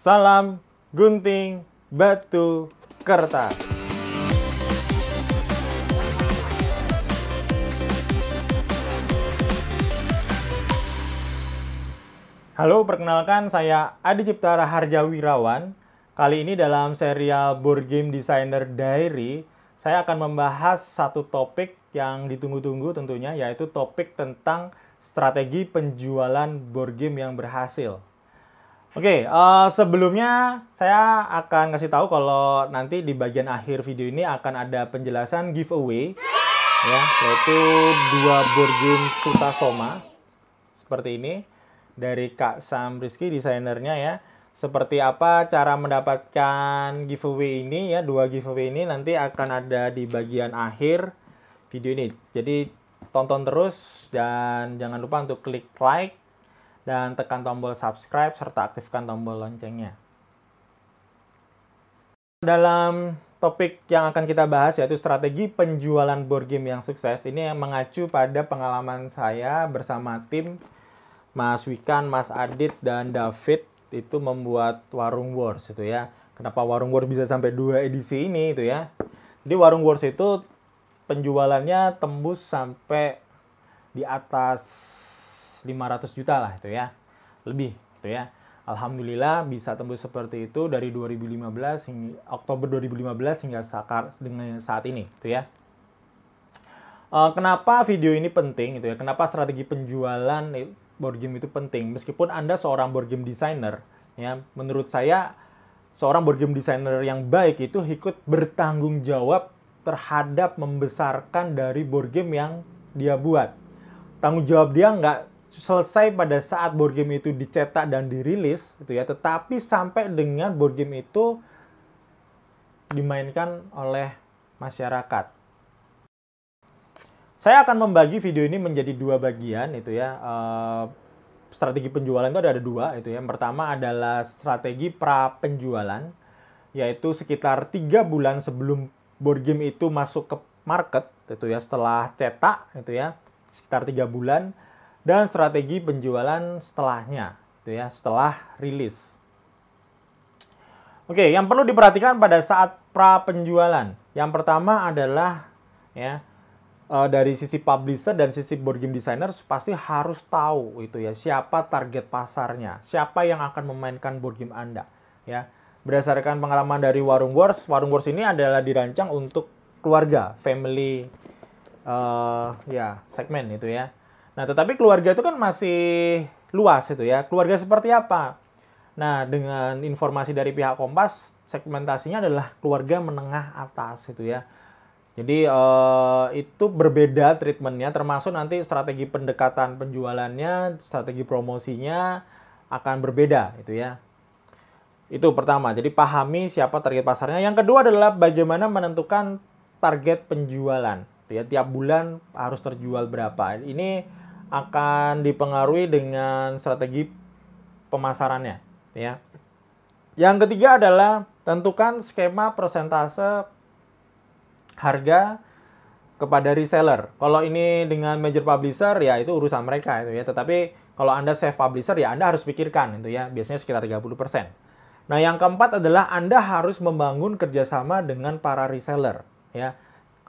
Salam gunting batu kertas. Halo, perkenalkan saya Adi Cipta Raharja Wirawan. Kali ini dalam serial Board Game Designer Diary, saya akan membahas satu topik yang ditunggu-tunggu tentunya, yaitu topik tentang strategi penjualan board game yang berhasil. Oke, uh, sebelumnya saya akan kasih tahu kalau nanti di bagian akhir video ini akan ada penjelasan giveaway, ya, yaitu dua board game Soma seperti ini dari Kak Sam Rizky desainernya ya. Seperti apa cara mendapatkan giveaway ini ya, dua giveaway ini nanti akan ada di bagian akhir video ini. Jadi tonton terus dan jangan lupa untuk klik like dan tekan tombol subscribe serta aktifkan tombol loncengnya. Dalam topik yang akan kita bahas yaitu strategi penjualan board game yang sukses ini yang mengacu pada pengalaman saya bersama tim Mas Wikan, Mas Adit, dan David itu membuat Warung Wars itu ya. Kenapa Warung Wars bisa sampai dua edisi ini itu ya. Jadi Warung Wars itu penjualannya tembus sampai di atas 500 juta lah itu ya. Lebih itu ya. Alhamdulillah bisa tembus seperti itu dari 2015 hingga Oktober 2015 hingga saat dengan saat ini itu ya. Uh, kenapa video ini penting itu ya? Kenapa strategi penjualan board game itu penting? Meskipun Anda seorang board game designer ya, menurut saya seorang board game designer yang baik itu ikut bertanggung jawab terhadap membesarkan dari board game yang dia buat. Tanggung jawab dia nggak selesai pada saat board game itu dicetak dan dirilis, itu ya, tetapi sampai dengan board game itu dimainkan oleh masyarakat. Saya akan membagi video ini menjadi dua bagian, itu ya. Uh, strategi penjualan itu ada, ada dua, itu ya. Yang pertama adalah strategi pra penjualan, yaitu sekitar tiga bulan sebelum board game itu masuk ke market itu ya setelah cetak itu ya sekitar tiga bulan dan strategi penjualan setelahnya itu ya setelah rilis. Oke, yang perlu diperhatikan pada saat pra penjualan. Yang pertama adalah ya uh, dari sisi publisher dan sisi board game designer pasti harus tahu itu ya siapa target pasarnya, siapa yang akan memainkan board game Anda ya berdasarkan pengalaman dari Warung Wars, Warung Wars ini adalah dirancang untuk keluarga, family, uh, ya segmen itu ya. Nah, tetapi keluarga itu kan masih luas itu ya. Keluarga seperti apa? Nah, dengan informasi dari pihak Kompas, segmentasinya adalah keluarga menengah atas itu ya. Jadi uh, itu berbeda treatmentnya, termasuk nanti strategi pendekatan penjualannya, strategi promosinya akan berbeda itu ya. Itu pertama. Jadi pahami siapa target pasarnya. Yang kedua adalah bagaimana menentukan target penjualan. Ya, tiap bulan harus terjual berapa. Ini akan dipengaruhi dengan strategi pemasarannya, ya. Yang ketiga adalah tentukan skema persentase harga kepada reseller. Kalau ini dengan major publisher ya itu urusan mereka itu ya. Tetapi kalau Anda self publisher ya Anda harus pikirkan itu ya. Biasanya sekitar 30%. Nah, yang keempat adalah Anda harus membangun kerjasama dengan para reseller, ya.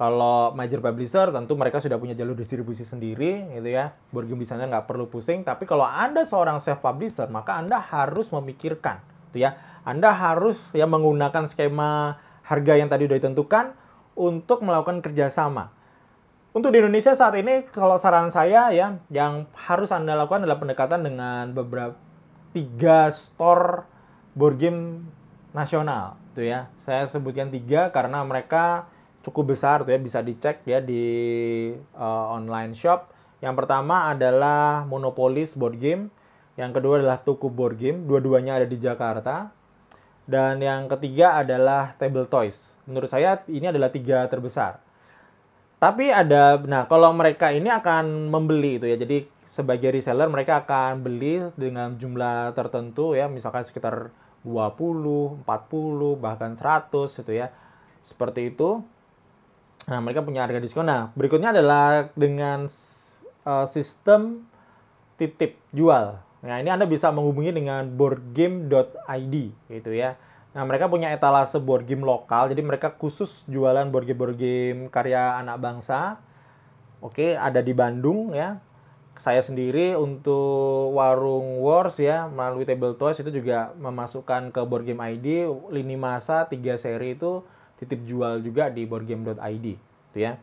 Kalau major publisher tentu mereka sudah punya jalur distribusi sendiri, gitu ya. Board game designer nggak perlu pusing. Tapi kalau Anda seorang self publisher, maka Anda harus memikirkan, gitu ya. Anda harus ya menggunakan skema harga yang tadi sudah ditentukan untuk melakukan kerjasama. Untuk di Indonesia saat ini, kalau saran saya ya, yang harus Anda lakukan adalah pendekatan dengan beberapa tiga store board game nasional tuh ya. Saya sebutkan tiga karena mereka cukup besar tuh ya bisa dicek ya di uh, online shop. Yang pertama adalah Monopolis board game, yang kedua adalah Tuku board game, dua-duanya ada di Jakarta. Dan yang ketiga adalah Table Toys. Menurut saya ini adalah tiga terbesar. Tapi ada, nah kalau mereka ini akan membeli itu ya, jadi sebagai reseller mereka akan beli dengan jumlah tertentu ya, misalkan sekitar 20, 40, bahkan 100 itu ya. Seperti itu. Nah, mereka punya harga diskon. Nah, berikutnya adalah dengan uh, sistem titip jual Nah, ini Anda bisa menghubungi dengan boardgame.id gitu ya. Nah, mereka punya etalase board game lokal, jadi mereka khusus jualan board game-board game karya anak bangsa. Oke, ada di Bandung ya. Saya sendiri untuk warung Wars ya, melalui Table Toys itu juga memasukkan ke Board Game ID lini masa 3 seri itu titip jual juga di boardgame.id gitu ya.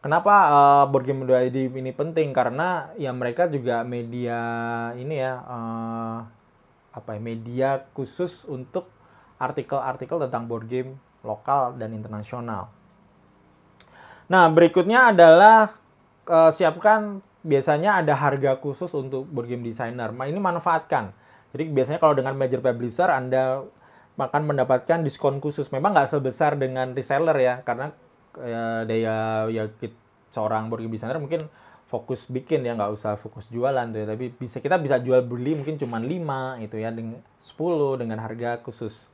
Kenapa uh, board game ID ini penting? Karena ya mereka juga media ini ya uh, apa ya media khusus untuk artikel-artikel tentang board game lokal dan internasional. Nah berikutnya adalah uh, siapkan biasanya ada harga khusus untuk board game designer. Nah, ini manfaatkan. Jadi biasanya kalau dengan major publisher Anda akan mendapatkan diskon khusus. Memang nggak sebesar dengan reseller ya, karena ya, daya ya seorang game designer mungkin fokus bikin ya nggak usah fokus jualan tuh ya. Tapi bisa kita bisa jual beli mungkin cuma 5 itu ya dengan 10 dengan harga khusus.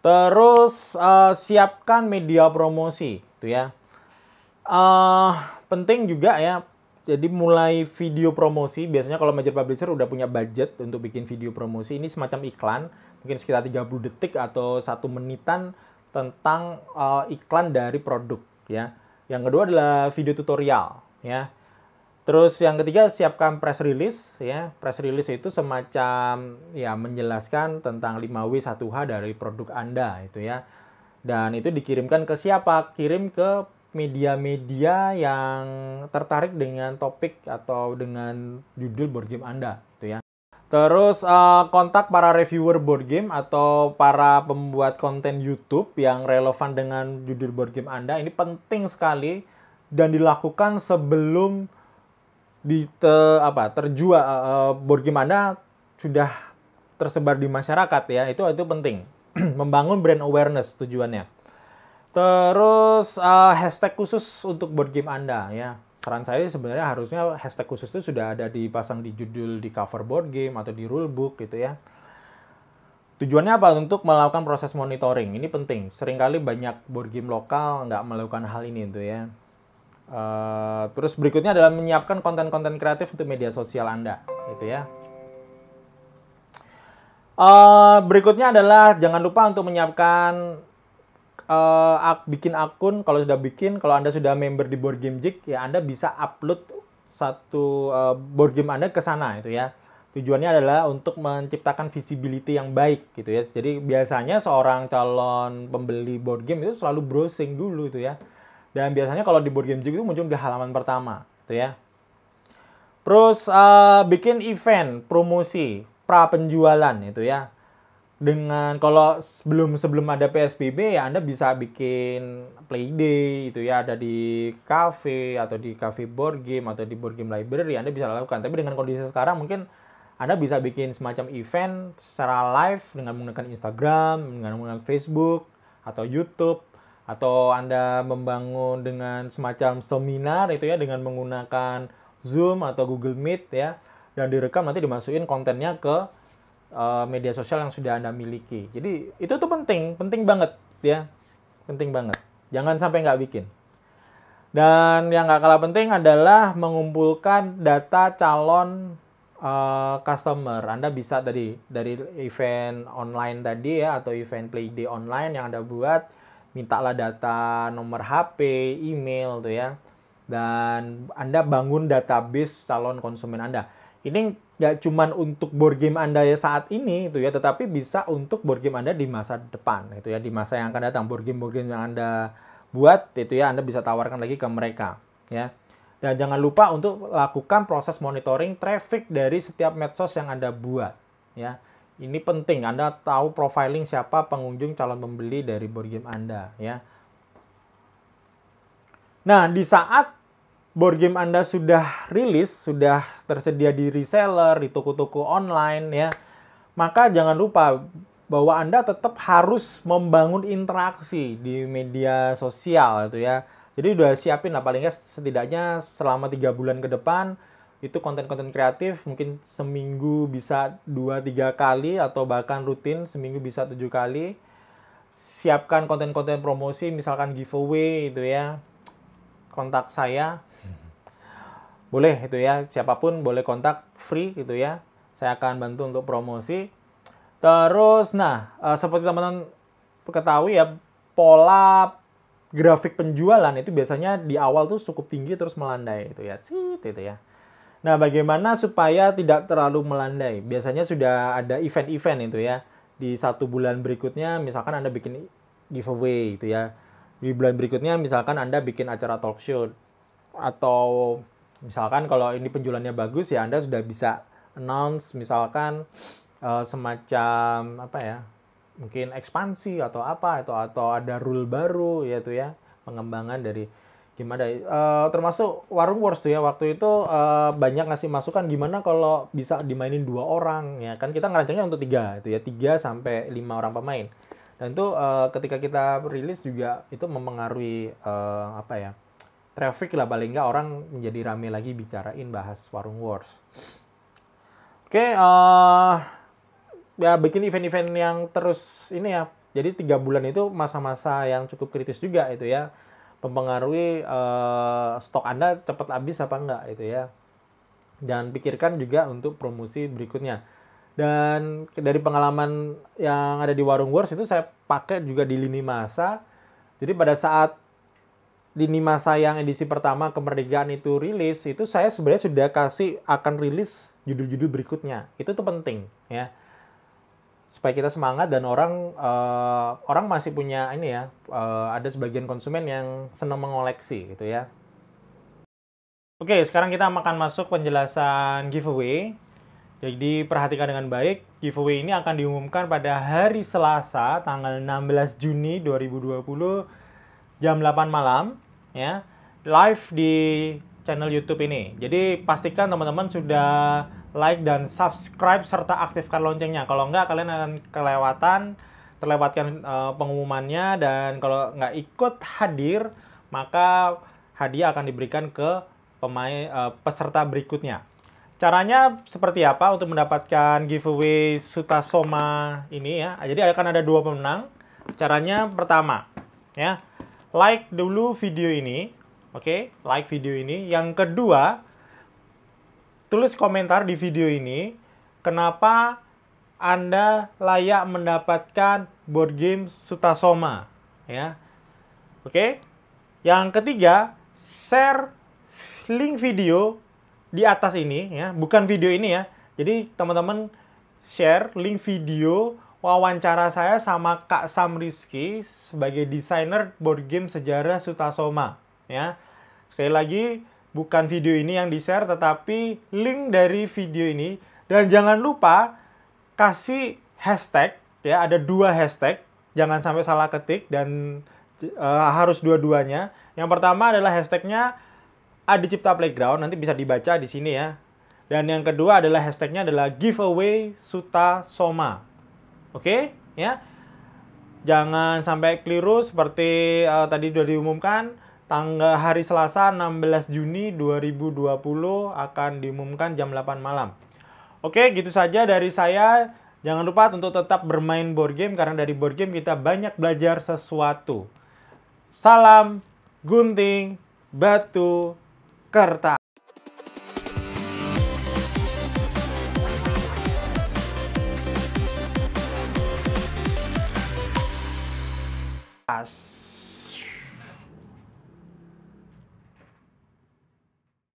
Terus uh, siapkan media promosi itu ya. Uh, penting juga ya jadi mulai video promosi. Biasanya kalau major publisher udah punya budget untuk bikin video promosi ini semacam iklan mungkin sekitar 30 detik atau satu menitan tentang uh, iklan dari produk ya. Yang kedua adalah video tutorial ya. Terus yang ketiga siapkan press release ya. Press release itu semacam ya menjelaskan tentang 5W 1H dari produk Anda itu ya. Dan itu dikirimkan ke siapa? Kirim ke media-media yang tertarik dengan topik atau dengan judul board game Anda itu ya. Terus uh, kontak para reviewer board game atau para pembuat konten YouTube yang relevan dengan judul board game Anda. Ini penting sekali dan dilakukan sebelum di te, apa terjual uh, board game Anda sudah tersebar di masyarakat ya. Itu itu penting. Membangun brand awareness tujuannya. Terus uh, hashtag khusus untuk board game Anda ya saran saya sebenarnya harusnya hashtag khusus itu sudah ada dipasang di judul di cover board game atau di rulebook gitu ya. Tujuannya apa? Untuk melakukan proses monitoring. Ini penting. Seringkali banyak board game lokal nggak melakukan hal ini itu ya. Uh, terus berikutnya adalah menyiapkan konten-konten kreatif untuk media sosial Anda, gitu ya. Uh, berikutnya adalah jangan lupa untuk menyiapkan uh, bikin akun kalau sudah bikin kalau anda sudah member di board game jig ya anda bisa upload satu uh, board game anda ke sana itu ya. Tujuannya adalah untuk menciptakan visibility yang baik gitu ya. Jadi biasanya seorang calon pembeli board game itu selalu browsing dulu itu ya. Dan biasanya kalau di board game jig itu muncul di halaman pertama itu ya. Terus uh, bikin event promosi pra penjualan itu ya dengan kalau sebelum sebelum ada PSBB ya Anda bisa bikin playday itu ya. Ada di cafe atau di cafe board game atau di board game library Anda bisa lakukan. Tapi dengan kondisi sekarang mungkin Anda bisa bikin semacam event secara live dengan menggunakan Instagram, dengan menggunakan Facebook atau YouTube. Atau Anda membangun dengan semacam seminar itu ya dengan menggunakan Zoom atau Google Meet ya. Dan direkam nanti dimasukin kontennya ke uh, media sosial yang sudah Anda miliki. Jadi itu tuh penting, penting banget ya. Penting banget. Jangan sampai nggak bikin. Dan yang nggak kalah penting adalah mengumpulkan data calon uh, customer. Anda bisa tadi dari event online tadi ya atau event play day online yang Anda buat, mintalah data nomor HP, email tuh ya. Dan Anda bangun database calon konsumen Anda. Ini nggak cuman untuk board game Anda ya saat ini itu ya, tetapi bisa untuk board game Anda di masa depan itu ya, di masa yang akan datang board game board game yang Anda buat itu ya Anda bisa tawarkan lagi ke mereka ya. Dan jangan lupa untuk lakukan proses monitoring traffic dari setiap medsos yang Anda buat ya. Ini penting Anda tahu profiling siapa pengunjung calon pembeli dari board game Anda ya. Nah, di saat board game Anda sudah rilis, sudah tersedia di reseller, di toko-toko online ya, maka jangan lupa bahwa Anda tetap harus membangun interaksi di media sosial itu ya. Jadi udah siapin lah paling setidaknya selama tiga bulan ke depan itu konten-konten kreatif mungkin seminggu bisa dua tiga kali atau bahkan rutin seminggu bisa tujuh kali. Siapkan konten-konten promosi misalkan giveaway itu ya. Kontak saya boleh itu ya siapa pun boleh kontak free gitu ya saya akan bantu untuk promosi. Terus, nah, uh, seperti teman-teman ketahui ya, pola grafik penjualan itu biasanya di awal tuh cukup tinggi terus melandai itu ya, sit itu ya. Nah, bagaimana supaya tidak terlalu melandai? Biasanya sudah ada event-event itu ya. Di satu bulan berikutnya, misalkan Anda bikin giveaway itu ya. Di bulan berikutnya, misalkan Anda bikin acara talk show. Atau misalkan kalau ini penjualannya bagus ya Anda sudah bisa announce misalkan uh, semacam apa ya mungkin ekspansi atau apa atau atau ada rule baru yaitu ya pengembangan dari gimana. Uh, termasuk warung wars tuh ya waktu itu uh, banyak ngasih masukan gimana kalau bisa dimainin dua orang ya kan. Kita ngerancangnya untuk tiga itu ya tiga sampai lima orang pemain. Dan itu uh, ketika kita rilis juga itu mempengaruhi uh, apa ya traffic lah paling nggak orang menjadi rame lagi bicarain bahas warung wars Oke, okay, uh, eh, ya bikin event-event yang terus ini ya. Jadi tiga bulan itu masa-masa yang cukup kritis juga itu ya. Mempengaruhi uh, stok Anda cepat habis apa enggak itu ya. Dan pikirkan juga untuk promosi berikutnya. Dan dari pengalaman yang ada di Warung Wars itu saya pakai juga di lini masa. Jadi pada saat lini masa yang edisi pertama kemerdekaan itu rilis, itu saya sebenarnya sudah kasih akan rilis judul-judul berikutnya. Itu tuh penting ya. Supaya kita semangat dan orang uh, orang masih punya ini ya, uh, ada sebagian konsumen yang senang mengoleksi gitu ya. Oke, sekarang kita akan masuk penjelasan giveaway. Jadi perhatikan dengan baik, giveaway ini akan diumumkan pada hari Selasa tanggal 16 Juni 2020 jam 8 malam ya live di channel YouTube ini. Jadi pastikan teman-teman sudah like dan subscribe serta aktifkan loncengnya. Kalau enggak kalian akan kelewatan terlewatkan uh, pengumumannya dan kalau nggak ikut hadir maka hadiah akan diberikan ke pemain uh, peserta berikutnya. Caranya seperti apa untuk mendapatkan giveaway Sutasoma ini ya? Jadi akan ada dua pemenang. Caranya pertama ya like dulu video ini, oke, okay? like video ini. Yang kedua, tulis komentar di video ini, kenapa Anda layak mendapatkan board game Sutasoma, ya. Oke. Okay? Yang ketiga, share link video di atas ini ya, bukan video ini ya. Jadi teman-teman share link video wawancara saya sama Kak Sam Rizky sebagai desainer board game sejarah Sutasoma. Ya, sekali lagi bukan video ini yang di-share, tetapi link dari video ini. Dan jangan lupa kasih hashtag, ya ada dua hashtag, jangan sampai salah ketik dan uh, harus dua-duanya. Yang pertama adalah hashtagnya Adi Cipta Playground, nanti bisa dibaca di sini ya. Dan yang kedua adalah hashtagnya adalah giveaway Suta Soma. Oke, ya. Jangan sampai keliru seperti uh, tadi sudah diumumkan tanggal hari Selasa 16 Juni 2020 akan diumumkan jam 8 malam. Oke, gitu saja dari saya. Jangan lupa untuk tetap bermain board game karena dari board game kita banyak belajar sesuatu. Salam gunting batu kertas.